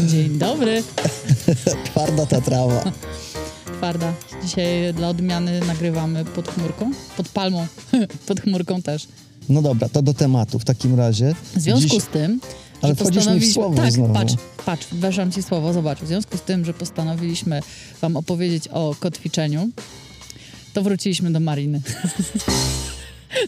Dzień dobry. Twarda ta trawa. Twarda. Dzisiaj dla odmiany nagrywamy pod chmurką. Pod palmą. pod chmurką też. No dobra, to do tematu w takim razie. W związku Dziś... z tym, Ale że wchodzisz mi w słowo Tak, znowu. patrz, patrz, weszłam ci słowo, zobacz. W związku z tym, że postanowiliśmy wam opowiedzieć o kotwiczeniu, to wróciliśmy do Mariny.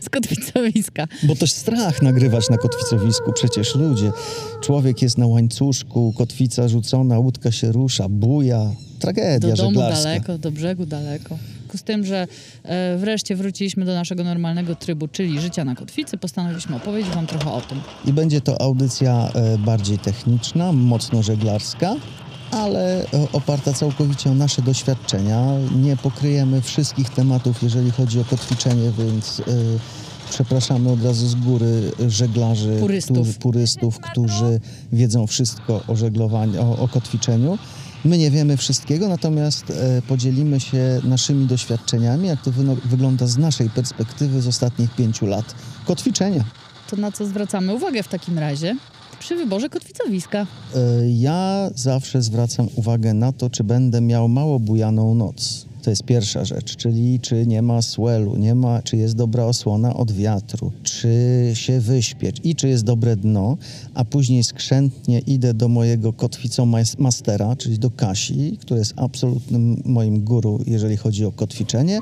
z kotwicowiska. Bo to strach nagrywać na kotwicowisku. Przecież ludzie, człowiek jest na łańcuszku, kotwica rzucona, łódka się rusza, buja. Tragedia Do domu żeglarska. daleko, do brzegu daleko. Z tym, że e, wreszcie wróciliśmy do naszego normalnego trybu, czyli życia na kotwicy, postanowiliśmy opowiedzieć wam trochę o tym. I będzie to audycja e, bardziej techniczna, mocno żeglarska, ale e, oparta całkowicie o nasze doświadczenia. Nie pokryjemy wszystkich tematów, jeżeli chodzi o kotwiczenie, więc e, przepraszamy od razu z góry żeglarzy, Purystów. Którzy, purystów, którzy wiedzą wszystko o żeglowaniu, o, o kotwiczeniu. My nie wiemy wszystkiego, natomiast e, podzielimy się naszymi doświadczeniami, jak to wygląda z naszej perspektywy z ostatnich pięciu lat kotwiczenia. To na co zwracamy uwagę w takim razie? Przy wyborze kotwicowiska. E, Ja zawsze zwracam uwagę na to, czy będę miał mało bujaną noc. To jest pierwsza rzecz, czyli czy nie ma swelu, nie ma, czy jest dobra osłona od wiatru, czy się wyśpieć i czy jest dobre dno, a później skrzętnie idę do mojego kotwicomastera, czyli do Kasi, który jest absolutnym moim guru, jeżeli chodzi o kotwiczenie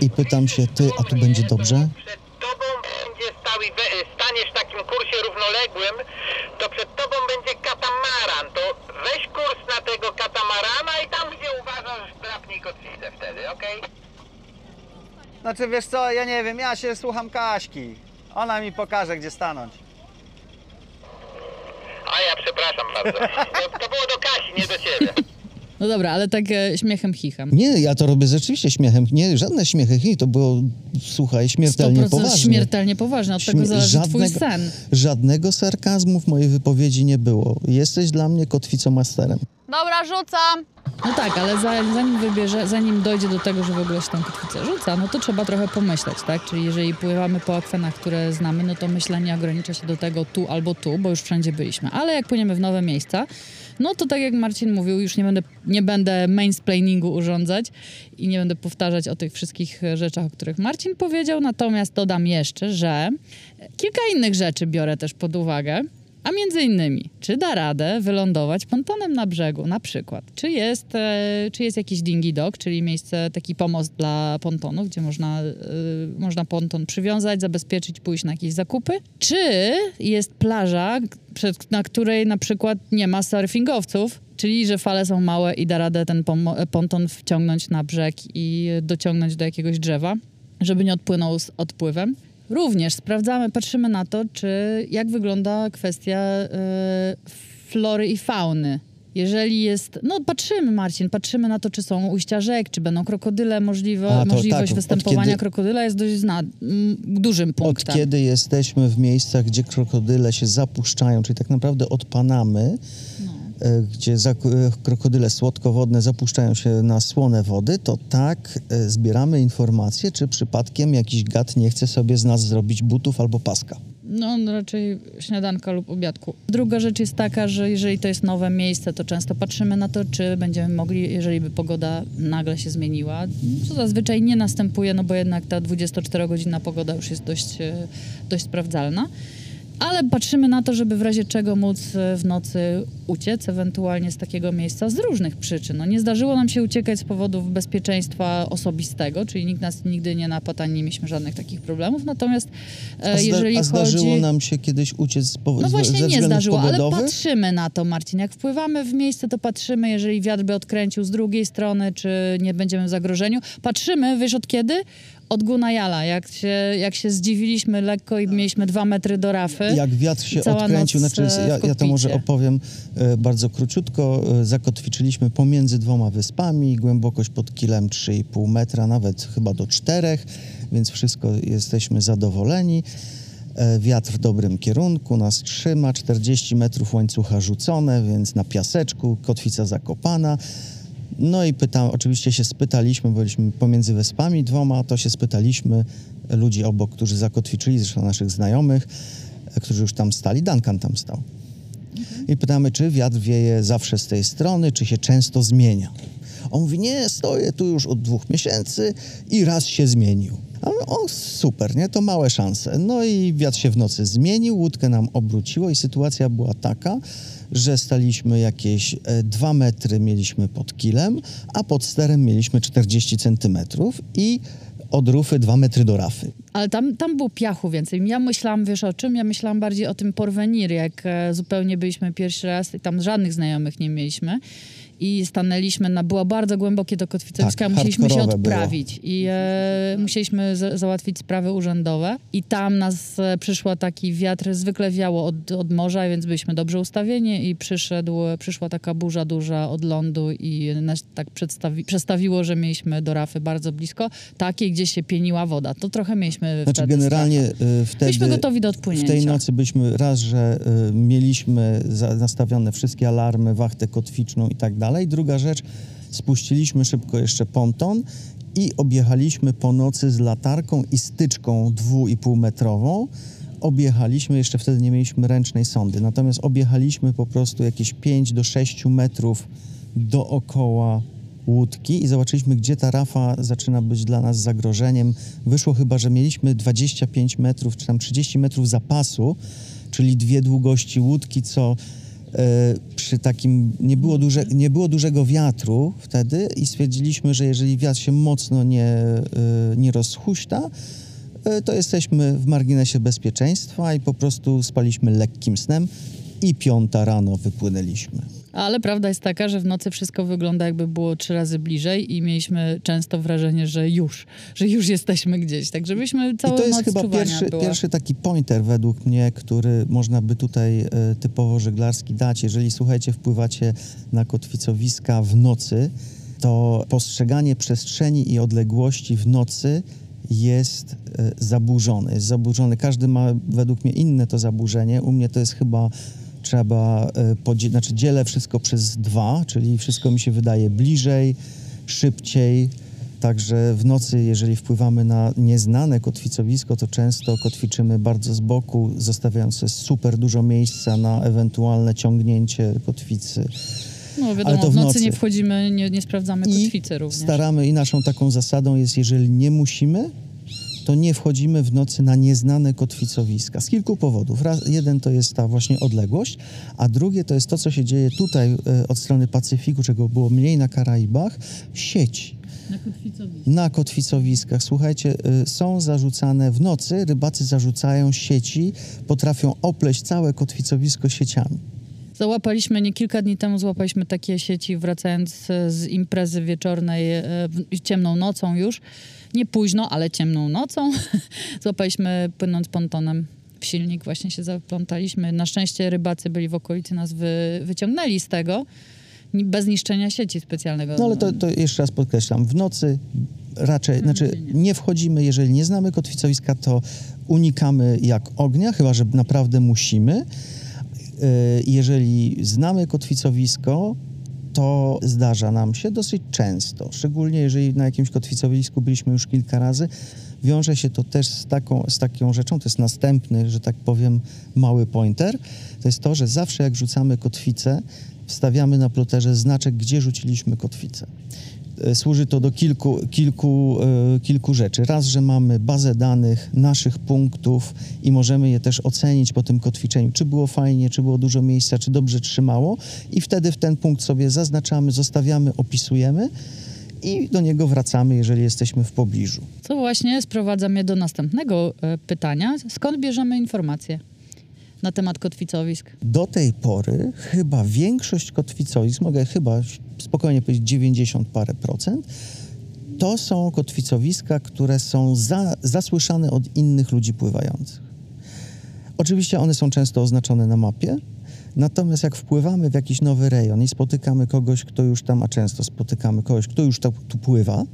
i pytam się, ty, a tu będzie dobrze? Przed tobą będzie stał i staniesz w takim kursie równoległym, to przed tobą będzie katamaran. To weź kurs na tego katamarana i tam, gdzie uważasz, drapnij kotwicę wtedy, okej? Znaczy wiesz co, ja nie wiem, ja się słucham Kaśki. Ona mi pokaże, gdzie stanąć. A ja przepraszam bardzo. To, to było do Kasi, nie do ciebie. No dobra, ale tak e, śmiechem chichem. Nie, ja to robię rzeczywiście śmiechem. Nie, żadne śmiechy, to było, słuchaj, śmiertelnie 100% poważnie. śmiertelnie poważne, od tego Śmie- zależy twój sen. Żadnego sarkazmu w mojej wypowiedzi nie było. Jesteś dla mnie kotwicomasterem. Dobra, rzucam. No tak, ale za- zanim wybierze, zanim dojdzie do tego, że w ogóle się tą kotwicę rzuca, no to trzeba trochę pomyśleć, tak? Czyli jeżeli pływamy po akwenach, które znamy, no to myślenie ogranicza się do tego tu albo tu, bo już wszędzie byliśmy. Ale jak płyniemy w nowe miejsca, no to tak jak Marcin mówił, już nie będę, nie będę mansplainingu urządzać i nie będę powtarzać o tych wszystkich rzeczach, o których Marcin powiedział, natomiast dodam jeszcze, że kilka innych rzeczy biorę też pod uwagę. A między innymi, czy da radę wylądować pontonem na brzegu, na przykład? Czy jest, e, czy jest jakiś dingy dock, czyli miejsce, taki pomost dla pontonów, gdzie można, e, można ponton przywiązać, zabezpieczyć, pójść na jakieś zakupy? Czy jest plaża, na której na przykład nie ma surfingowców, czyli że fale są małe i da radę ten ponton wciągnąć na brzeg i dociągnąć do jakiegoś drzewa, żeby nie odpłynął z odpływem? Również sprawdzamy, patrzymy na to, czy jak wygląda kwestia e, flory i fauny. Jeżeli jest, no patrzymy Marcin, patrzymy na to, czy są ujścia rzek, czy będą krokodyle, możliwe, A, to możliwość tak, od występowania kiedy- krokodyla jest dość zna, m, dużym Od punktem. kiedy jesteśmy w miejscach, gdzie krokodyle się zapuszczają, czyli tak naprawdę od Panamy, gdzie za, e, krokodyle słodkowodne zapuszczają się na słone wody, to tak e, zbieramy informacje, czy przypadkiem jakiś gad nie chce sobie z nas zrobić butów albo paska. No raczej śniadanka lub obiadku. Druga rzecz jest taka, że jeżeli to jest nowe miejsce, to często patrzymy na to, czy będziemy mogli, jeżeli by pogoda nagle się zmieniła, co zazwyczaj nie następuje, no bo jednak ta 24-godzinna pogoda już jest dość, e, dość sprawdzalna. Ale patrzymy na to, żeby w razie czego móc e, w nocy uciec, ewentualnie z takiego miejsca z różnych przyczyn. No, nie zdarzyło nam się uciekać z powodów bezpieczeństwa osobistego, czyli nikt nas nigdy nie napadł, ani nie mieliśmy żadnych takich problemów. Natomiast e, jeżeli a zdarzyło chodzi... nam się kiedyś uciec z powo- No właśnie nie zdarzyło, ale pogodowych? patrzymy na to, Marcin. Jak wpływamy w miejsce, to patrzymy, jeżeli wiatr by odkręcił z drugiej strony, czy nie będziemy w zagrożeniu. Patrzymy, wiesz od kiedy? Od Gunajala. Jak się, jak się zdziwiliśmy lekko i mieliśmy dwa metry do rafy. Jak wiatr się odkręcił, znaczy ja, ja to może opowiem e, bardzo króciutko. E, zakotwiczyliśmy pomiędzy dwoma wyspami, głębokość pod kilem 3,5 metra, nawet chyba do 4, więc wszystko jesteśmy zadowoleni. Wiatr w dobrym kierunku nas trzyma, 40 metrów łańcucha rzucone, więc na piaseczku, kotwica zakopana. No i pytam, oczywiście się spytaliśmy, byliśmy pomiędzy wyspami dwoma, to się spytaliśmy ludzi obok, którzy zakotwiczyli, zresztą naszych znajomych, którzy już tam stali. Duncan tam stał. I pytamy, czy wiatr wieje zawsze z tej strony, czy się często zmienia. On mówi, nie, stoję tu już od dwóch miesięcy i raz się zmienił. A my, o, super, nie? To małe szanse. No i wiatr się w nocy zmienił, łódkę nam obróciło i sytuacja była taka, że staliśmy jakieś e, dwa metry mieliśmy pod kilem, a pod sterem mieliśmy 40 centymetrów i od rufy dwa metry do rafy. Ale tam, tam było piachu więcej. Ja myślałam, wiesz o czym? Ja myślałam bardziej o tym Porvenir, jak e, zupełnie byliśmy pierwszy raz i tam żadnych znajomych nie mieliśmy. I stanęliśmy na, było bardzo głębokie to kotwicowisko, Tak, musieliśmy się odprawić. I e, musieliśmy za, załatwić sprawy urzędowe. I tam nas e, przyszła taki wiatr, zwykle wiało od, od morza, więc byliśmy dobrze ustawieni i przyszedł, przyszła taka burza duża od lądu i nas tak przedstawi, przestawiło, że mieliśmy do rafy bardzo blisko, takiej, gdzie się pieniła woda. To trochę mieliśmy Znaczy wtedy generalnie strach. y, wtedy... Byliśmy gotowi do W odpłynięcia. tej nocy byliśmy raz, że y, mieliśmy za, nastawione wszystkie alarmy, wachtę kotwiczną i tak dalej. Druga rzecz, spuściliśmy szybko jeszcze ponton i objechaliśmy po nocy z latarką i styczką dwu i pół metrową. Objechaliśmy, jeszcze wtedy nie mieliśmy ręcznej sondy, natomiast objechaliśmy po prostu jakieś 5 do 6 metrów dookoła łódki i zobaczyliśmy, gdzie ta rafa zaczyna być dla nas zagrożeniem. Wyszło chyba, że mieliśmy 25 metrów, czy tam 30 metrów zapasu, czyli dwie długości łódki, co przy takim, nie było, duże, nie było dużego wiatru wtedy i stwierdziliśmy, że jeżeli wiatr się mocno nie, e, nie rozhuśta, e, to jesteśmy w marginesie bezpieczeństwa i po prostu spaliśmy lekkim snem i piąta rano wypłynęliśmy. Ale prawda jest taka, że w nocy wszystko wygląda jakby było trzy razy bliżej i mieliśmy często wrażenie, że już, że już jesteśmy gdzieś. Także byliśmy całą I to jest chyba pierwszy, była. pierwszy taki pointer według mnie, który można by tutaj e, typowo żeglarski dać. Jeżeli słuchajcie, wpływacie na kotwicowiska w nocy, to postrzeganie przestrzeni i odległości w nocy jest e, zaburzone. Jest zaburzony. Każdy ma według mnie inne to zaburzenie. U mnie to jest chyba trzeba, e, podzie- znaczy dzielę wszystko przez dwa, czyli wszystko mi się wydaje bliżej, szybciej. Także w nocy, jeżeli wpływamy na nieznane kotwicowisko, to często kotwiczymy bardzo z boku, zostawiając super dużo miejsca na ewentualne ciągnięcie kotwicy. No ale wiadomo, w w nocy, nocy. nie wchodzimy, nie, nie sprawdzamy I kotwicy również. staramy i naszą taką zasadą jest, jeżeli nie musimy, to nie wchodzimy w nocy na nieznane kotwicowiska. Z kilku powodów. Raz, jeden to jest ta właśnie odległość, a drugie to jest to, co się dzieje tutaj e, od strony Pacyfiku, czego było mniej na Karaibach, sieci Na kotwicowiskach. Słuchajcie, y, są zarzucane w nocy, rybacy zarzucają sieci, potrafią opleść całe kotwicowisko sieciami. Załapaliśmy, nie kilka dni temu złapaliśmy takie sieci, wracając z imprezy wieczornej e, ciemną nocą już. Nie późno, ale ciemną nocą. Złapaliśmy płynąc pontonem w silnik, właśnie się zaplątaliśmy. Na szczęście rybacy byli w okolicy, nas wy, wyciągnęli z tego, bez niszczenia sieci specjalnego. No ale to, to jeszcze raz podkreślam, w nocy raczej, znaczy nie wchodzimy, jeżeli nie znamy kotwicowiska, to unikamy jak ognia, chyba że naprawdę musimy. Y, Jeżeli znamy kotwicowisko, to zdarza nam się dosyć często, szczególnie jeżeli na jakimś kotwicowisku byliśmy już kilka razy. Wiąże się to też z taką, z taką rzeczą, to jest następny, że tak powiem, mały pointer. To jest to, że zawsze jak rzucamy kotwicę, wstawiamy na ploterze znaczek, gdzie rzuciliśmy kotwicę. E, Służy to do kilku, kilku, e, kilku rzeczy. Raz, że mamy bazę danych naszych punktów i możemy je też ocenić po tym kotwiczeniu, czy było fajnie, czy było dużo miejsca, czy dobrze trzymało i wtedy w ten punkt sobie zaznaczamy, zostawiamy, opisujemy i do niego wracamy, jeżeli jesteśmy w pobliżu. Co właśnie sprowadza mnie do następnego e, pytania. Skąd bierzemy informacje na temat kotwicowisk? Do tej pory chyba większość kotwicowisk, mogę chyba spokojnie powiedzieć 90 parę procent, to są kotwicowiska, które są za, zasłyszane od innych ludzi pływających. Oczywiście one są często oznaczone na mapie, natomiast jak wpływamy w jakiś nowy rejon i spotykamy kogoś, kto już tam, a często spotykamy kogoś, kto już tam, tu pływa,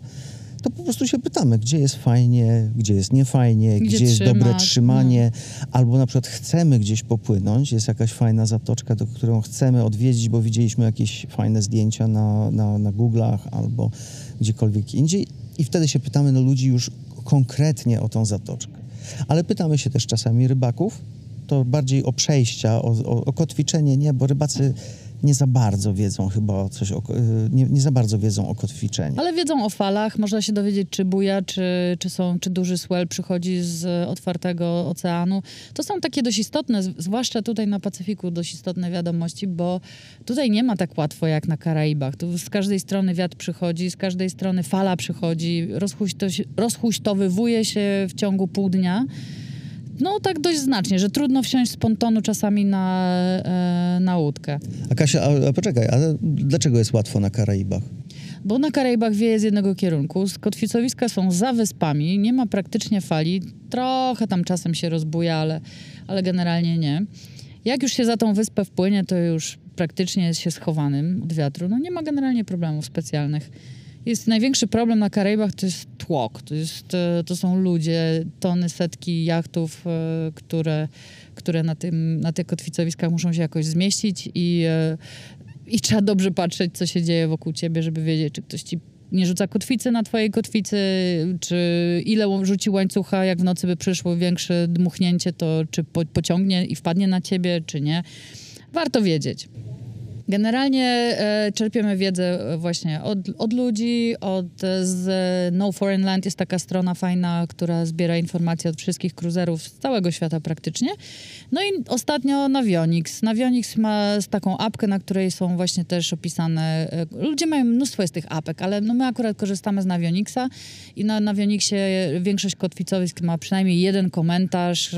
to po prostu się pytamy, gdzie jest fajnie, gdzie jest niefajnie, Gdzie gdzie, jest dobre trzymać, trzymanie, albo na przykład chcemy gdzieś popłynąć, jest jakaś fajna zatoczka, do którą chcemy odwiedzić, bo widzieliśmy jakieś fajne zdjęcia na, na, na Google'ach albo gdziekolwiek indziej i wtedy się pytamy no, ludzi już konkretnie o tą zatoczkę. Ale pytamy się też czasami rybaków, to bardziej o przejścia, o, o, o kotwiczenie nie, bo rybacy nie za bardzo wiedzą chyba coś, o, y, nie, nie za bardzo wiedzą o kotwiczeniu. Ale wiedzą o falach, można się dowiedzieć, czy buja, czy, czy, są, czy duży swell przychodzi z otwartego oceanu. To są takie dość istotne, zwłaszcza tutaj na Pacyfiku, dość istotne wiadomości, bo tutaj nie ma tak łatwo jak na Karaibach. Tu z każdej strony wiatr przychodzi, z każdej strony fala przychodzi, rozhuśto, rozhuśtowywuje się w ciągu pół dnia. No tak dość znacznie, że trudno wsiąść z pontonu czasami na, e, na łódkę. A Kasia, a, a poczekaj, ale dlaczego jest łatwo na Karaibach? Bo na Karaibach wieje z jednego kierunku, kotwicowiska są za wyspami, nie ma praktycznie fali, trochę tam czasem się rozbuja, ale, ale generalnie nie. Jak już się za tą wyspę wpłynie, to już praktycznie jest się schowanym od wiatru. No nie ma generalnie problemów specjalnych. Jest największy problem na Karaibach to jest tłok, to, jest, e, to są ludzie, tony, setki jachtów, e, które, które na, tym, na tych kotwicowiskach muszą się jakoś zmieścić i e, i trzeba dobrze patrzeć, co się dzieje wokół ciebie, żeby wiedzieć, czy ktoś ci nie rzuca kotwicy na twojej kotwicy, czy ile rzuci łańcucha, jak w nocy by przyszło większe dmuchnięcie, to czy po, pociągnie i wpadnie na ciebie, czy nie. Warto wiedzieć. Generalnie e, czerpiemy wiedzę e, właśnie od, od ludzi, od e, z No Foreign Land jest taka strona fajna, która zbiera informacje od wszystkich cruiserów z całego świata praktycznie. No i ostatnio Navionics. Navionics ma z taką apkę, na której są właśnie też opisane, ludzie mają mnóstwo jest tych apek, ale no my akurat korzystamy z Navionicsa i na Navionicsie większość kotwicowisk ma przynajmniej jeden komentarz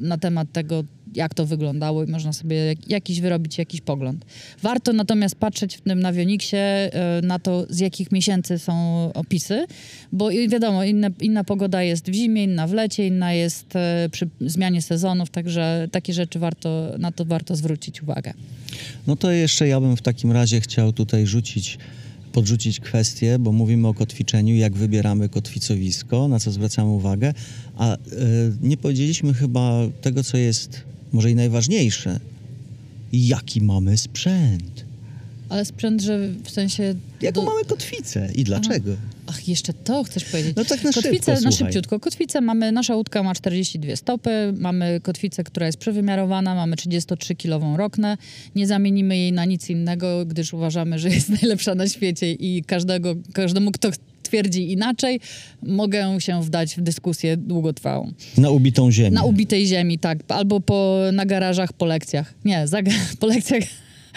na temat tego, jak to wyglądało i można sobie jak, jakiś wyrobić jakiś pogląd. Warto natomiast patrzeć w tym Navionicsie e, na to, z jakich miesięcy są opisy, bo wiadomo, inne, inna pogoda jest w zimie, inna w lecie, inna jest e, przy zmianie sezonów, także takie rzeczy warto, na to warto zwrócić uwagę. No to jeszcze ja bym w takim razie chciał tutaj rzucić, podrzucić kwestię, bo mówimy o kotwiczeniu, jak wybieramy kotwicowisko, na co zwracamy uwagę, a e, nie powiedzieliśmy chyba tego, co jest może i najważniejsze. Jaki mamy sprzęt? Ale sprzęt, że w sensie... Jaką do- mamy kotwicę i dlaczego? Ach, jeszcze to chcesz powiedzieć. No tak na kotwicę, szybko, na szybciutko. Kotwicę mamy, nasza łódka ma 42 stopy, mamy kotwicę, która jest przewymiarowana, mamy 33-kilową roknę. Nie zamienimy jej na nic innego, gdyż uważamy, że jest najlepsza na świecie i każdego, każdemu, kto twierdzi inaczej, mogę się wdać w dyskusję długotrwałą. Na ubitą ziemię. Na ubitej ziemi, tak. Albo po, na garażach po lekcjach. Nie, za, po lekcjach,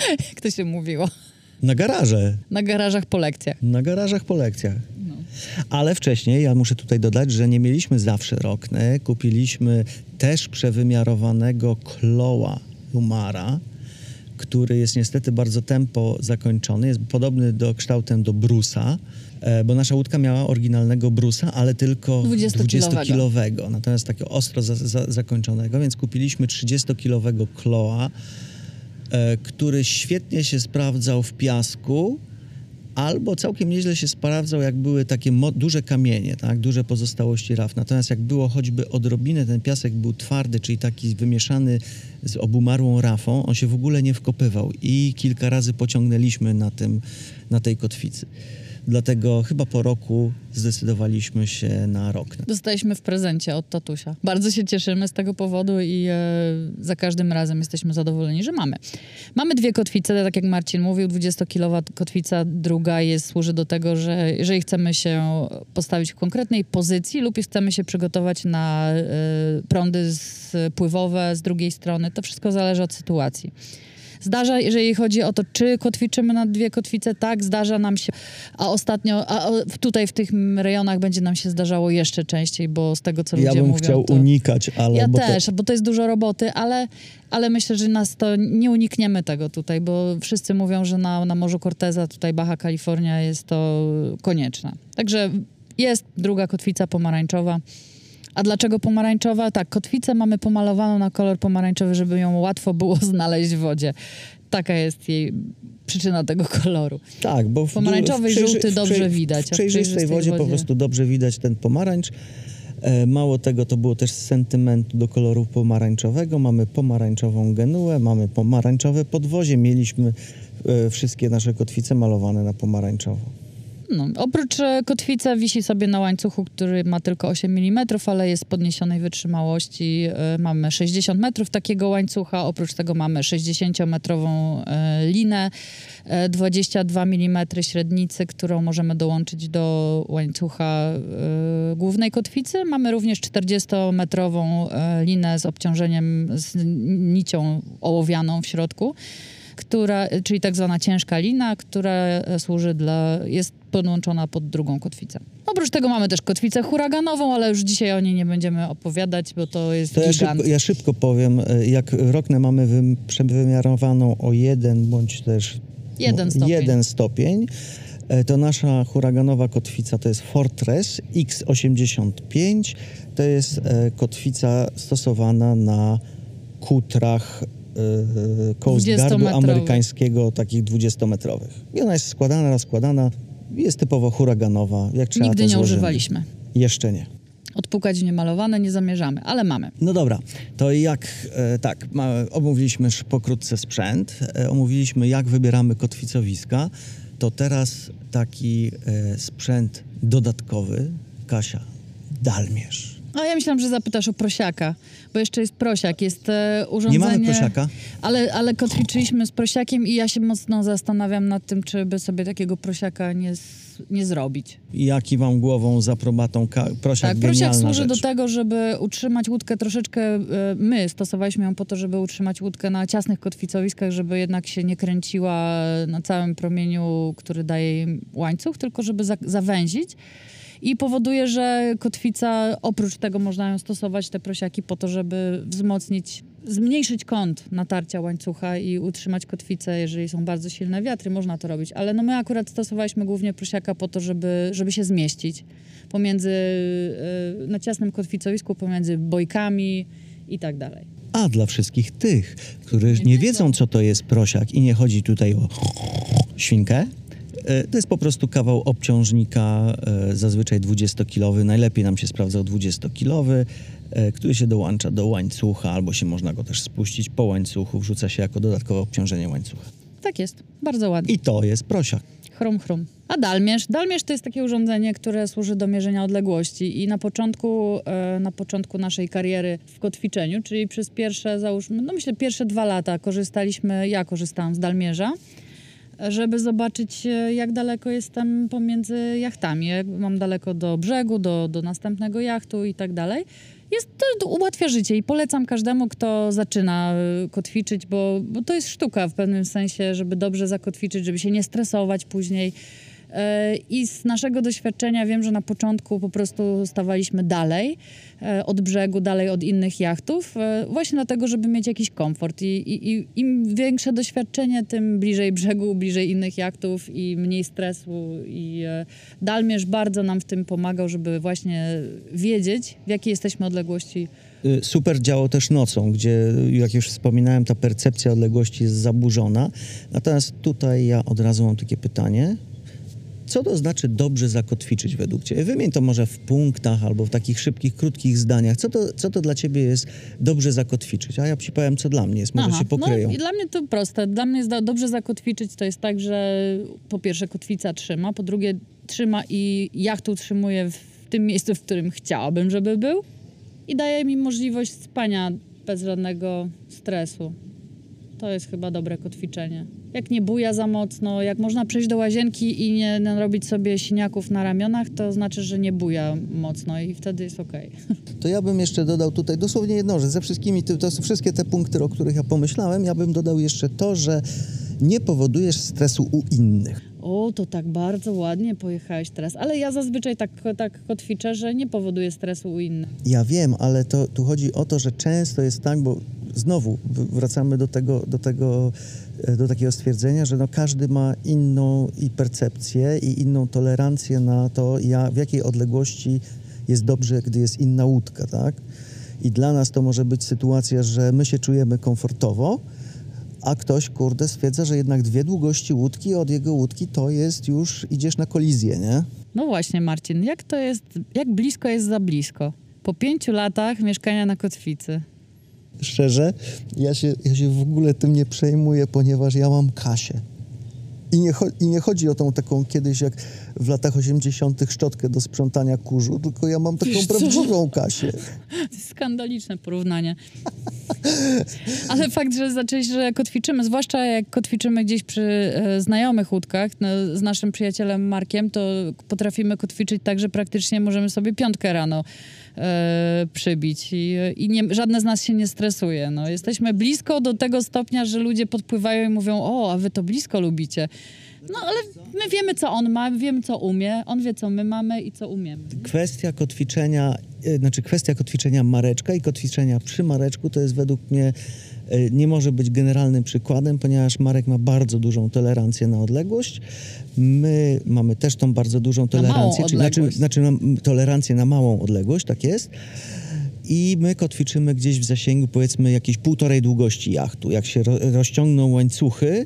jak to się mówiło? na garaże. Na garażach po lekcjach. Na garażach po lekcjach. No. Ale wcześniej, ja muszę tutaj dodać, że nie mieliśmy zawsze Rokny. Kupiliśmy też przewymiarowanego Kloa Lumara, który jest niestety bardzo tempo zakończony. Jest podobny do kształtem do Brusa, bo nasza łódka miała oryginalnego Brusa, ale tylko 20-kilowego. 20-kilowego. Natomiast takiego ostro za, za, zakończonego, więc kupiliśmy 30-kilowego Kloa, e, który świetnie się sprawdzał w piasku, albo całkiem nieźle się sprawdzał, jak były takie duże kamienie, tak? duże pozostałości raf. Natomiast jak było choćby odrobinę, ten piasek był twardy, czyli taki wymieszany z obumarłą rafą, on się w ogóle nie wkopywał i kilka razy pociągnęliśmy na, tym, na tej kotwicy. Dlatego chyba po roku zdecydowaliśmy się na rok. Dostaliśmy w prezencie od tatusia. Bardzo się cieszymy z tego powodu i e, za każdym razem jesteśmy zadowoleni, że mamy. Mamy dwie kotwice, tak jak Marcin mówił, 20-kilowa kotwica, druga jest, służy do tego, że jeżeli chcemy się postawić w konkretnej pozycji lub chcemy się przygotować na e, prądy z, pływowe z drugiej strony, to wszystko zależy od sytuacji. Zdarza, jeżeli chodzi o to, czy kotwiczymy na dwie kotwice, tak, zdarza nam się, a ostatnio, a tutaj w tych rejonach będzie nam się zdarzało jeszcze częściej, bo z tego, co Ja ludzie bym mówią, chciał to... unikać, ale... Ja bo też, To, bo to jest dużo roboty, ale, ale myślę, że nas to nie unikniemy tego tutaj, bo wszyscy mówią, że na, na Morzu Corteza, tutaj Baja Kalifornia jest to konieczne. Także jest druga kotwica pomarańczowa. A dlaczego pomarańczowa? Tak, kotwicę mamy pomalowaną na kolor pomarańczowy, żeby ją łatwo było znaleźć w wodzie. Taka jest jej przyczyna tego koloru. tak, bo w, Pomarańczowy w żółty w dobrze przej- widać, W w przejrzystej przejrzystej wodzie po wodzie- prostu dobrze widać ten pomarańcz. E, Mało tego, to było też z sentymentu do koloru pomarańczowego. Mamy pomarańczową genuę, mamy pomarańczowe podwozie. Mieliśmy e, wszystkie nasze kotwice malowane na pomarańczowo. No, oprócz e, kotwica wisi sobie na łańcuchu, który ma tylko 8 mm, ale jest podniesionej wytrzymałości. E, Mamy 60 metrów takiego łańcucha, oprócz tego mamy 60-metrową e, linę, e, 22 mm średnicy, którą możemy dołączyć do łańcucha głównej kotwicy. Mamy również 40-metrową e, linę z obciążeniem, z nicią ołowianą w środku która, czyli tak zwana ciężka lina, która służy dla, jest podłączona pod drugą kotwicę. Oprócz tego mamy też kotwicę huraganową, ale już dzisiaj o niej nie będziemy opowiadać, bo to jest To ja szybko, ja szybko powiem, e, jak roknę mamy wym, przewymiarowaną o jeden bądź też Jeden stopień. jeden stopień, e, to nasza huraganowa kotwica to jest Fortress X85. To jest e, kotwica stosowana na kutrach Coast Guardu 20-metrowych. amerykańskiego, takich 20-metrowych. I ona jest składana, rozkładana, jest typowo huraganowa. Jak trzeba, Nigdy nie złożymy. używaliśmy. Jeszcze nie. Odpukać w niemalowane nie zamierzamy, ale mamy. No dobra, to jak, e, tak, omówiliśmy już pokrótce sprzęt, e, omówiliśmy jak wybieramy kotwicowiska, to teraz taki e, sprzęt dodatkowy, Kasia, dalmierz. A ja myślałam, że zapytasz o prosiaka, bo jeszcze jest prosiak, jest e, urządzenie... Nie mamy prosiaka? Ale, ale kotwiczyliśmy z prosiakiem i ja się mocno zastanawiam nad tym, czy by sobie takiego prosiaka nie, nie zrobić. I ja kiwam głową za probatą, prosiak Tak, prosiak służy rzecz. do tego, żeby utrzymać łódkę troszeczkę, e, my stosowaliśmy ją po to, żeby utrzymać łódkę na ciasnych kotwicowiskach, żeby jednak się nie kręciła na całym promieniu, który daje jej łańcuch, tylko żeby za, zawęzić. I powoduje, że kotwica, oprócz tego można ją stosować, te prosiaki, po to, żeby wzmocnić, zmniejszyć kąt natarcia łańcucha i utrzymać kotwicę, jeżeli są bardzo silne wiatry, można to robić. Ale no my akurat stosowaliśmy głównie prosiaka po to, żeby, żeby się zmieścić pomiędzy, e, na ciasnym kotwicowisku, pomiędzy bojkami i tak dalej. A dla wszystkich tych, którzy nie wiedzą, co to jest prosiak i nie chodzi tutaj o świnkę, to jest po prostu kawał obciążnika, e, zazwyczaj 20-kilowy, najlepiej nam się sprawdzał 20-kilowy, e, który się dołącza do łańcucha, albo się można go też spuścić po łańcuchu, wrzuca się jako dodatkowe obciążenie łańcucha. Tak jest, bardzo ładnie. I to jest prosiak. Chrum, chrum. A dalmierz? Dalmierz to jest takie urządzenie, które służy do mierzenia odległości i na początku, e, na początku naszej kariery w kotwiczeniu, czyli przez pierwsze, załóżmy, no myślę pierwsze dwa lata korzystaliśmy, ja korzystałam z dalmierza, żeby zobaczyć, e, jak daleko jestem pomiędzy jachtami, jak mam daleko do brzegu, do, do następnego jachtu i tak dalej. Jest, to ułatwia życie i polecam każdemu, kto zaczyna y, kotwiczyć, bo, bo to jest sztuka w pewnym sensie, żeby dobrze zakotwiczyć, żeby się nie stresować później. I z naszego doświadczenia wiem, że na początku po prostu stawaliśmy dalej e, od brzegu, dalej od innych jachtów, e, właśnie dlatego, żeby mieć jakiś komfort. I, i, i im większe doświadczenie, tym bliżej brzegu, bliżej innych jachtów i mniej stresu. I e, Dalmierz bardzo nam w tym pomagał, żeby właśnie wiedzieć, w jakiej jesteśmy odległości Y, Super działo też nocą, gdzie, jak już wspominałem, ta percepcja odległości jest zaburzona. Natomiast tutaj ja od razu mam takie pytanie. Co to znaczy dobrze zakotwiczyć według Ciebie? Wymień to może w punktach albo w takich szybkich, krótkich zdaniach. Co to, co to dla Ciebie jest dobrze zakotwiczyć? A ja Ci powiem, co dla mnie jest. Może się pokryją. No, dla mnie to proste. Dla mnie jest do- dobrze zakotwiczyć to jest tak, że po pierwsze kotwica trzyma, po drugie trzyma i jacht utrzymuje w tym miejscu, w którym chciałabym, żeby był i daje mi możliwość spania bez żadnego stresu. To jest chyba dobre kotwiczenie. Jak nie buja za mocno, jak można przejść do łazienki i nie narobić sobie siniaków na ramionach, to znaczy, że nie buja mocno i wtedy jest okej. To ja bym jeszcze dodał tutaj dosłownie jedno, że ze wszystkimi, to są wszystkie te punkty, o których ja pomyślałem, ja bym dodał jeszcze to, że nie powodujesz stresu u innych. O, to tak bardzo ładnie pojechałeś teraz. Ale ja zazwyczaj tak, tak kotwiczę, że nie powoduje stresu u innych. Ja wiem, ale to tu chodzi o to, że często jest tak, bo znowu wracamy do tego, do tego, e, do takiego stwierdzenia, że no każdy ma inną i percepcję i inną tolerancję na to, ja, w jakiej odległości jest dobrze, gdy jest inna łódka, tak? I dla nas to może być sytuacja, że my się czujemy komfortowo, a ktoś, kurde, stwierdza, że jednak dwie długości łódki od jego łódki to jest już, idziesz na kolizję, nie? No właśnie, Marcin, jak to jest, jak blisko jest za blisko? Po pięciu latach mieszkania na kotwicy. Szczerze, ja się, ja się w ogóle tym nie przejmuję, ponieważ ja mam Kasię. I nie, I nie chodzi o tą taką kiedyś, jak w latach 80. szczotkę do sprzątania kurzu, tylko ja mam taką Wiesz co? prawdziwą Kasię. To jest skandaliczne porównanie. Ale fakt, że zaczęliś, że kotwiczymy, zwłaszcza jak kotwiczymy gdzieś przy e, znajomych łódkach, no, z naszym przyjacielem Markiem, to potrafimy kotwiczyć tak, że praktycznie możemy sobie piątkę rano e, przybić i, i nie, żadne z nas się nie stresuje. No, jesteśmy blisko do tego stopnia, że ludzie podpływają i mówią, o, a wy to blisko lubicie. No ale my wiemy, co on ma, wiemy, co umie, on wie, co my mamy i co umiemy. Kwestia kotwiczenia, e, znaczy kwestia kotwiczenia mareczka i kotwiczenia przy mareczku to jest według mnie nie może być generalnym przykładem, ponieważ Marek ma bardzo dużą tolerancję na odległość. My mamy też tą bardzo dużą tolerancję, czyli znaczy, odległość. znaczy tolerancję na małą odległość, tak jest. I my kotwiczymy gdzieś w zasięgu powiedzmy jakiejś półtorej długości jachtu. Jak się ro, rozciągną łańcuchy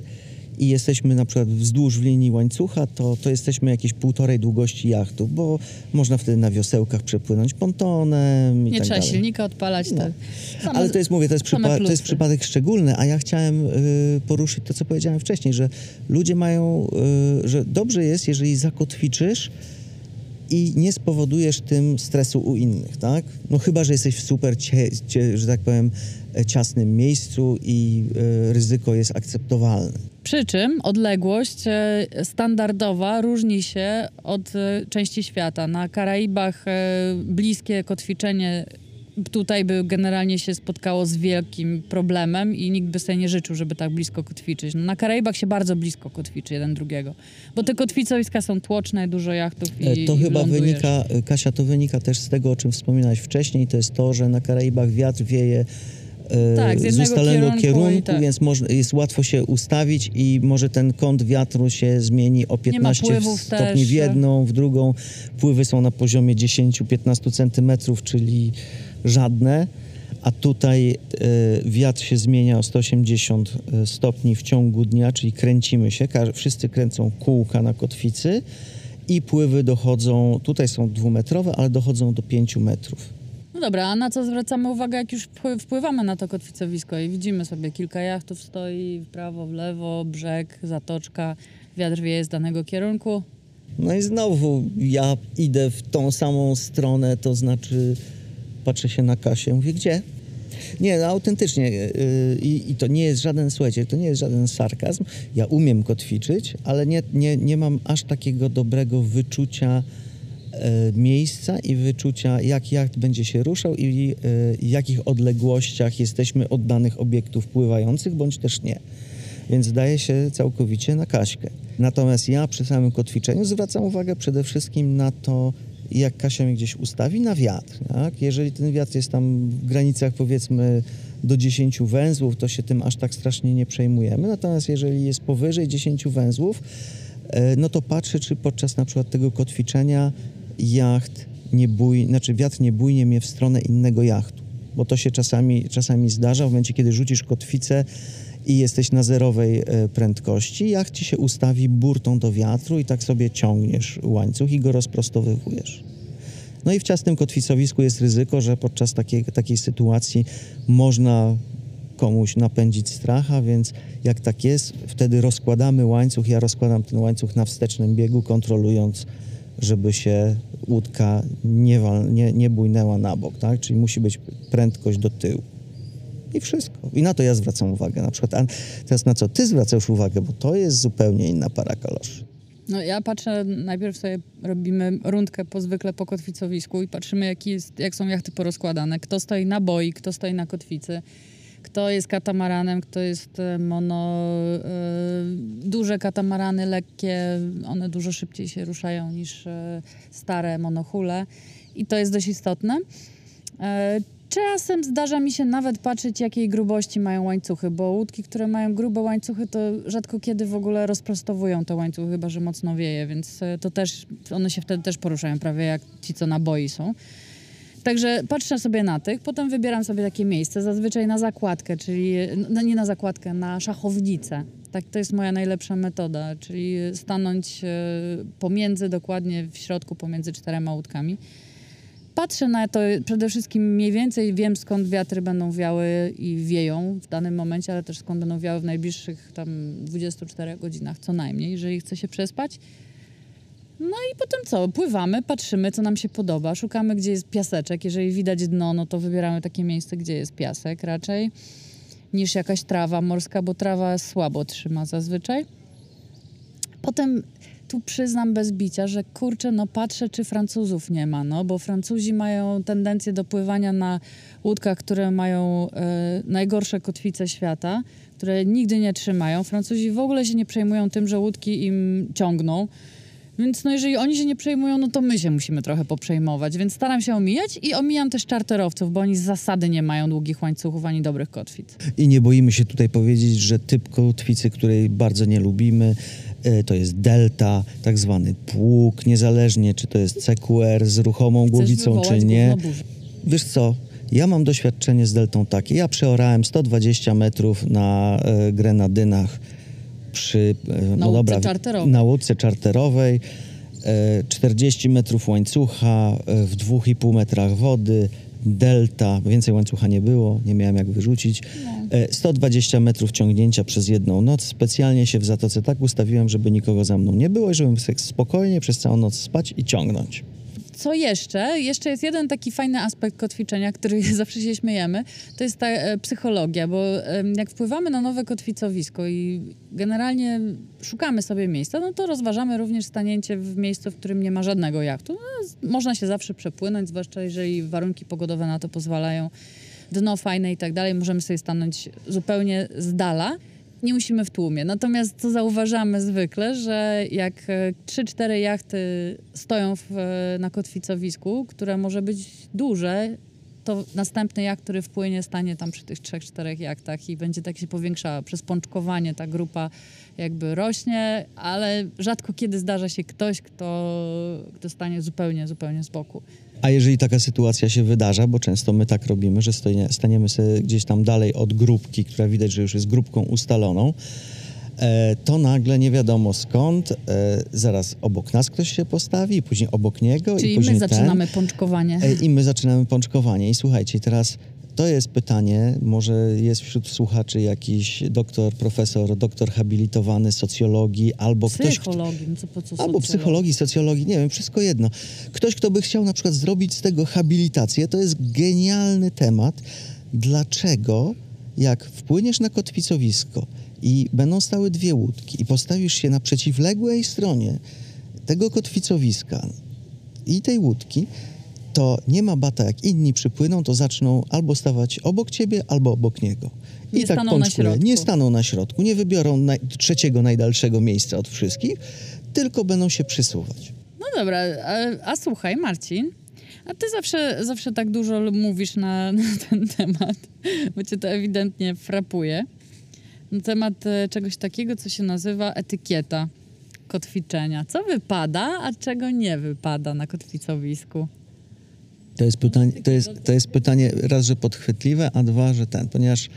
i jesteśmy na przykład wzdłuż w linii łańcucha, to, to jesteśmy jakieś półtorej długości jachtu, bo można wtedy na wiosełkach przepłynąć pontonem i Nie tak trzeba dalej. silnika odpalać. No. Same- Ale to jest, mówię, to jest, przypa- to jest przypadek szczególny, a ja chciałem y, poruszyć to, co powiedziałem wcześniej, że ludzie mają, y, że dobrze jest, jeżeli zakotwiczysz i nie spowodujesz tym stresu u innych, tak? No chyba, że jesteś w super, cie, cie, że tak powiem, ciasnym miejscu i y, ryzyko jest akceptowalne. Przy czym odległość e, standardowa różni się od e, części świata. Na Karaibach e, bliskie kotwiczenie tutaj by generalnie się spotkało z wielkim problemem i nikt by sobie nie życzył, żeby tak blisko kotwiczyć. No, na Karaibach się bardzo blisko kotwiczy jeden drugiego, bo te kotwicowiska są tłoczne, dużo jachtów i E, To i chyba lądujesz. wynika, e, Kasia, to wynika też z tego, o czym wspominałeś wcześniej, to jest to, że na Karaibach wiatr wieje e, Tak, z z ustalonego kierunku kierunku, tak. więc jest łatwo się ustawić i może ten kąt wiatru się zmieni o 15 pływów stopni też. w jedną, w drugą. Pływy są na poziomie 10-15 centymetrów, czyli żadne. A tutaj e, wiatr się zmienia o 180 stopni w ciągu dnia, czyli kręcimy się, wszyscy kręcą kółka na kotwicy i pływy dochodzą, tutaj są dwumetrowe, ale dochodzą do 5 metrów. No dobra, a na co zwracamy uwagę, jak już wpły- wpływamy na to kotwicowisko i widzimy sobie kilka jachtów stoi w prawo, w lewo, brzeg, zatoczka, wiatr wieje z danego kierunku. No i znowu ja idę w tą samą stronę, to znaczy patrzę się na Kasię, mówię, gdzie? Nie, no autentycznie yy, i, i to nie jest żaden, słuchajcie, to nie jest żaden sarkazm. Ja umiem kotwiczyć, ale nie, nie, nie mam aż takiego dobrego wyczucia miejsca i wyczucia, jak jacht będzie się ruszał i e, w jakich odległościach jesteśmy od danych obiektów pływających, bądź też nie. Więc daje się całkowicie na Kaśkę. Natomiast ja przy samym kotwiczeniu zwracam uwagę przede wszystkim na to, jak Kasia mnie gdzieś ustawi, na wiatr. Tak? Jeżeli ten wiatr jest tam w granicach powiedzmy do 10 węzłów, to się tym aż tak strasznie nie przejmujemy. Natomiast jeżeli jest powyżej 10 węzłów, e, no to patrzę, czy podczas na przykład tego kotwiczenia jacht nie bój, znaczy wiatr nie bujnie mnie w stronę innego jachtu. Bo to się czasami, czasami zdarza w momencie, kiedy rzucisz kotwicę i jesteś na zerowej e, prędkości, jacht ci się ustawi burtą do wiatru i tak sobie ciągniesz łańcuch i go rozprostowywujesz. No i w ciasnym kotwicowisku jest ryzyko, że podczas takiej, takiej sytuacji można komuś napędzić stracha, więc jak tak jest, wtedy rozkładamy łańcuch. Ja rozkładam ten łańcuch na wstecznym biegu, kontrolując, żeby się łódka nie, wal, nie, nie bujnęła na bok, tak? Czyli musi być prędkość do tyłu. I wszystko. I na to ja zwracam uwagę. Na przykład, a teraz na co ty zwracasz uwagę, bo to jest zupełnie inna para kaloszy. No ja patrzę, najpierw sobie robimy rundkę po zwykle po kotwicowisku i patrzymy, jaki jest, jak są jachty porozkładane. Kto stoi na boi, kto stoi na kotwicy, kto jest katamaranem, kto jest e, mono... E, duże katamarany, lekkie, one dużo szybciej się ruszają niż e, stare monohule i to jest dość istotne. Czasem zdarza mi się nawet patrzeć, jakiej grubości mają łańcuchy, bo łódki, które mają grube łańcuchy, to rzadko kiedy w ogóle rozprostowują te łańcuchy, chyba że mocno wieje, więc to też, one się wtedy też poruszają prawie jak ci, co na boi są. Także patrzę sobie na tych, potem wybieram sobie takie miejsce, zazwyczaj na zakładkę, czyli no nie na zakładkę, na szachownicę. Tak, to jest moja najlepsza metoda, czyli stanąć e, pomiędzy, dokładnie w środku, pomiędzy czterema łódkami. Patrzę na to przede wszystkim mniej więcej, wiem skąd wiatry będą wiały i wieją w danym momencie, ale też skąd będą wiały w najbliższych tam 24 godzinach co najmniej, jeżeli chcę się przespać. No i potem co? Pływamy, patrzymy, co nam się podoba, szukamy, gdzie jest piaseczek. Jeżeli widać dno, no to wybieramy takie miejsce, gdzie jest piasek raczej, niż jakaś trawa morska, bo trawa słabo trzyma zazwyczaj. Potem tu przyznam bez bicia, że kurczę, no patrzę, czy Francuzów nie ma, no bo Francuzi mają tendencję do pływania na łódkach, które mają e, najgorsze kotwice świata, które nigdy nie trzymają. Francuzi w ogóle się nie przejmują tym, że łódki im ciągną. Więc no jeżeli oni się nie przejmują, no to my się musimy trochę poprzejmować. Więc staram się omijać i omijam też czarterowców, bo oni z zasady nie mają długich łańcuchów ani dobrych kotwic. I nie boimy się tutaj powiedzieć, że typ kotwicy, której bardzo nie lubimy, e, to jest delta, tak zwany pług, niezależnie czy to jest CQR z ruchomą głowicą, czy nie. Wiesz co, ja mam doświadczenie z deltą takie. Ja przeorałem 120 metrów na e, Grenadynach przy, e, no łódce dobra, czarterowej. na łódce czarterowej. E, 40 metrów łańcucha e, w 2,5 metrach wody, delta, więcej łańcucha nie było, nie miałem jak wyrzucić. E, 120 metrów ciągnięcia przez jedną noc. Specjalnie się w zatoce tak ustawiłem, żeby nikogo za mną nie było i żebym sobie spokojnie przez całą noc spać i ciągnąć. Co jeszcze? Jeszcze jest jeden taki fajny aspekt kotwiczenia, który zawsze się śmiejemy. To jest ta e, psychologia, bo jak wpływamy na nowe kotwicowisko i generalnie szukamy sobie miejsca, no to rozważamy również stanięcie w miejscu, w którym nie ma żadnego jachtu. No, można się zawsze przepłynąć, zwłaszcza jeżeli warunki pogodowe na to pozwalają. Dno fajne i tak dalej. Możemy sobie stanąć zupełnie z dala. Nie musimy w tłumie. Natomiast co zauważamy zwykle, że jak e, 3-4 jachty stoją w, e, na kotwicowisku, które może być duże, to następny jacht, który wpłynie, stanie tam przy tych 3-4 jachtach i będzie tak się powiększała. Przez pączkowanie ta grupa jakby rośnie, ale rzadko kiedy zdarza się ktoś, kto, kto stanie zupełnie, zupełnie z boku. A jeżeli taka sytuacja się wydarza, bo często my tak robimy, że stoję, staniemy sobie gdzieś tam dalej od grupki, która widać, że już jest grupką ustaloną, to nagle nie wiadomo skąd, e, zaraz obok nas ktoś się postawi, i później obok niego i Czyli później my ten. zaczynamy pączkowanie. E, I my zaczynamy pączkowanie. I słuchajcie, teraz to jest pytanie, może jest wśród słuchaczy jakiś doktor, profesor, doktor habilitowany socjologii, albo ktoś, kto, Psychologii, no co po co Albo psychologii, socjologii, nie wiem, wszystko jedno. Ktoś, kto by chciał na przykład zrobić z tego habilitację, to jest genialny temat. Dlaczego, jak wpłyniesz na kotwicowisko i będą stały dwie łódki i postawisz się na przeciwległej stronie tego kotwicowiska i tej łódki, to nie ma bata, jak inni przypłyną, to zaczną albo stawać obok ciebie, albo obok niego. I Nie tak pączkuje. Nie staną na środku, nie wybiorą naj, trzeciego najdalszego miejsca od wszystkich, tylko będą się przysuwać. No dobra, a, a słuchaj, Marcin, a ty zawsze, zawsze tak dużo mówisz na, na ten temat, bo cię to ewidentnie frapuje. Na temat e, czegoś takiego, co się nazywa etykieta kotwiczenia. Co wypada, a czego nie wypada na kotwicowisku? To jest pytanie, to jest, to jest pytanie raz, że podchwytliwe, a dwa, że ten, ponieważ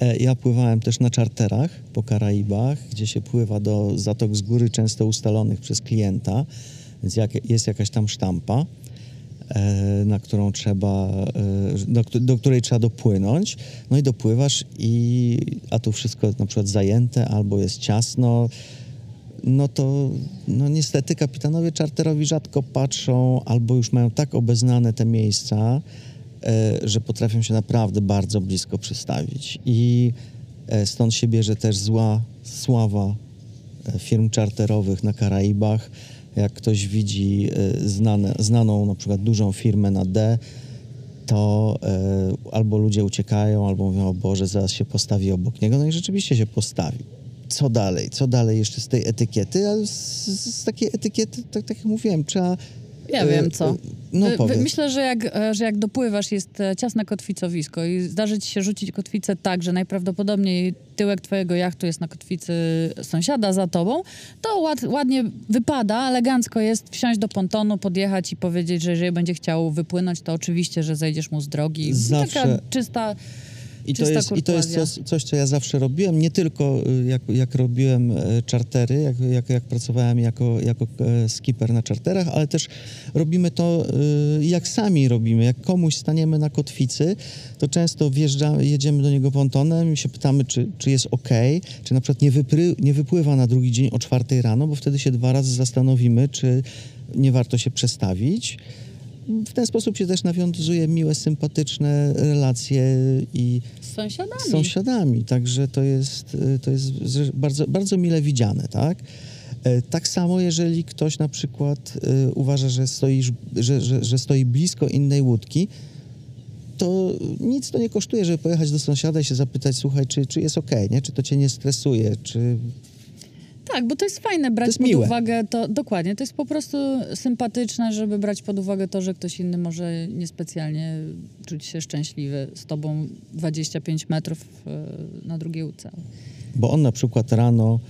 e, ja pływałem też na czarterach po Karaibach, gdzie się pływa do zatok z góry często ustalonych przez klienta, więc jest jakaś tam sztampa, na którą trzeba, e, do, do której trzeba dopłynąć, no i dopływasz i a tu wszystko na przykład zajęte albo jest ciasno, no to no niestety kapitanowie czarterowi rzadko patrzą albo już mają tak obeznane te miejsca, e, że potrafią się naprawdę bardzo blisko przystawić. I e, stąd się bierze też zła sława e, firm czarterowych na Karaibach. Jak ktoś widzi e, znane, znaną na przykład dużą firmę na D, to e, albo ludzie uciekają, albo mówią, o Boże, zaraz się postawi obok niego. No i rzeczywiście się postawi. Co dalej? Co dalej jeszcze z tej etykiety? A z, z takiej etykiety, tak, tak jak mówiłem, trzeba... Ja e, wiem co. No powiedz. Myślę, że jak, e, że jak dopływasz, jest e, ciasne kotwicowisko i zdarzy ci się rzucić kotwicę tak, że najprawdopodobniej tyłek twojego jachtu jest na kotwicy sąsiada za tobą, to ład, ładnie wypada, elegancko jest wsiąść do pontonu, podjechać i powiedzieć, że jeżeli będzie chciał wypłynąć, to oczywiście, że zejdziesz mu z drogi. Zawsze- Taka czysta I to, jest, I to jest coś, coś, co ja zawsze robiłem, nie tylko y, jak, jak robiłem e, czartery, jak, jak, jak pracowałem jako, jako e, skipper na czarterach, ale też robimy to, y, jak sami robimy. Jak komuś staniemy na kotwicy, to często wjeżdżamy, jedziemy do niego pontonem i się pytamy, czy, czy jest ok, czy na przykład nie, wypry, nie wypływa na drugi dzień o czwartej rano, bo wtedy się dwa razy zastanowimy, czy nie warto się przestawić. W ten sposób się też nawiązuje miłe, sympatyczne relacje i Z sąsiadami. z sąsiadami, także to jest, y, to jest bardzo, bardzo mile widziane, tak? E, Tak samo, jeżeli ktoś na przykład y, uważa, że, stoisz, że, że, że stoi blisko innej łódki, to nic to nie kosztuje, żeby pojechać do sąsiada i się zapytać, słuchaj, czy, czy jest okej, nie? Czy to cię nie stresuje, czy... Tak, bo to jest fajne brać jest pod miłe. uwagę to, dokładnie, to jest po prostu sympatyczne, żeby brać pod uwagę to, że ktoś inny może niespecjalnie czuć się szczęśliwy z tobą 25 metrów e, na drugiej łódce. Bo on na przykład rano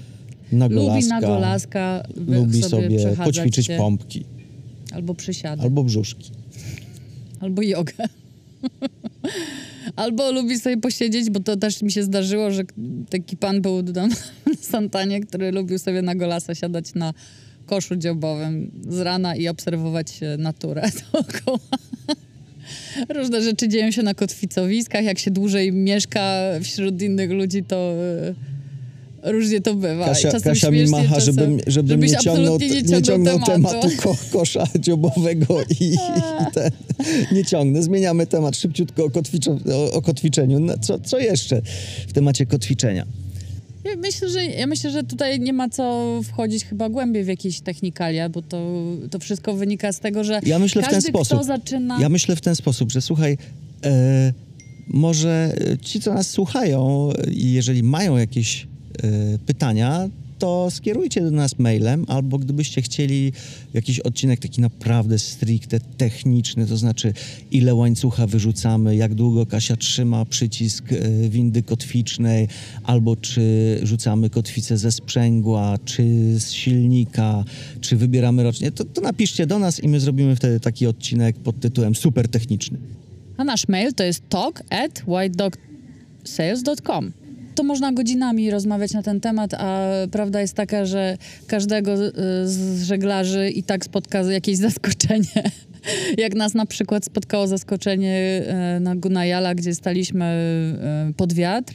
na Lubi golaska na golaska lubi sobie przechadzać poćwiczyć się, pompki Albo przysiady, albo brzuszki. albo jogę. Albo lubi sobie posiedzieć, bo to też mi się zdarzyło, że taki pan był tam na Santanie, który lubił sobie na golasa siadać na koszu dziobowym z rana i obserwować e, naturę dookoła. Różne rzeczy dzieją się na kotwicowiskach. Jak się dłużej mieszka wśród innych ludzi, to e, różnie to bywa. Kasia, czasem Kasia mi macha, czasem, żebym, żebym żebyś nie ciągnął, absolutnie nie ciągnął tematu. tematu ko, kosza dziobowego i, i ten, nie ciągnę. Zmieniamy temat szybciutko o, kotwiczo- o, o kotwiczeniu. No, co, co jeszcze w temacie kotwiczenia? Ja myślę, że, ja myślę, że tutaj nie ma co wchodzić chyba głębiej w jakieś technikalia, bo to, to wszystko wynika z tego, że Ja myślę w każdy, ten sposób. kto zaczyna... Ja myślę w ten sposób, że słuchaj, e, może ci, co nas słuchają jeżeli mają jakieś pytania, to skierujcie do nas mailem, albo gdybyście chcieli jakiś odcinek taki naprawdę stricte techniczny, to znaczy ile łańcucha wyrzucamy, jak długo Kasia trzyma przycisk e, windy kotwicznej, albo czy rzucamy kotwicę ze sprzęgła, czy z silnika, czy wybieramy rocznie, to, to napiszcie do nas i my zrobimy wtedy taki odcinek pod tytułem super techniczny. A nasz mail to jest talk at whitedogsales.com. To można godzinami rozmawiać na ten temat, a prawda jest taka, że każdego z żeglarzy i tak spotka jakieś zaskoczenie. Jak nas na przykład spotkało zaskoczenie y, na Gunajala, gdzie staliśmy y, pod wiatr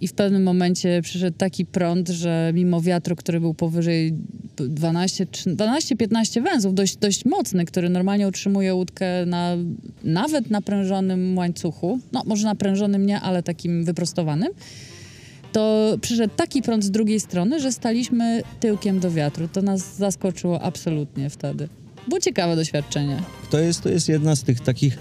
i w pewnym momencie przyszedł taki prąd, że mimo wiatru, który był powyżej 12 czy 12-15 węzłów, dość, dość mocny, który normalnie utrzymuje łódkę na nawet naprężonym łańcuchu, no może naprężonym nie, ale takim wyprostowanym, to przyszedł taki prąd z drugiej strony, że staliśmy tyłkiem do wiatru. To nas zaskoczyło absolutnie wtedy. Było ciekawe doświadczenie. To jest, to jest jedna z tych takich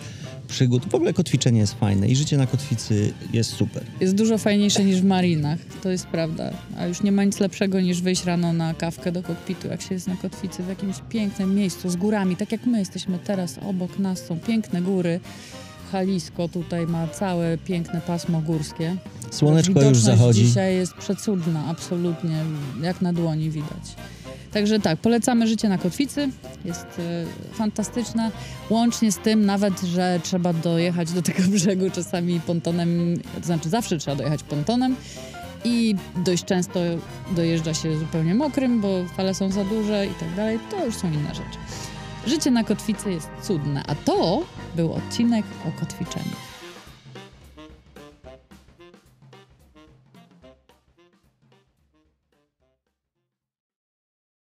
przygód. W ogóle kotwiczenie jest fajne i życie na kotwicy jest super. Jest dużo fajniejsze niż w marinach, to jest prawda. A już nie ma nic lepszego niż wyjść rano na kawkę do kokpitu, jak się jest na kotwicy w jakimś pięknym miejscu z górami, tak jak my jesteśmy teraz, obok nas są piękne góry. Jalisco tutaj ma całe piękne pasmo górskie. Słoneczko już zachodzi. dzisiaj jest przecudna, absolutnie, jak na dłoni widać. Także tak, polecamy życie na kotwicy, jest e, fantastyczne. Łącznie z tym nawet, że trzeba dojechać do tego brzegu czasami pontonem, to znaczy zawsze trzeba dojechać pontonem i dość często dojeżdża się zupełnie mokrym, bo fale są za duże i tak dalej. To już są inne rzeczy. Życie na kotwicy jest cudne, a to był odcinek o kotwiczeniu.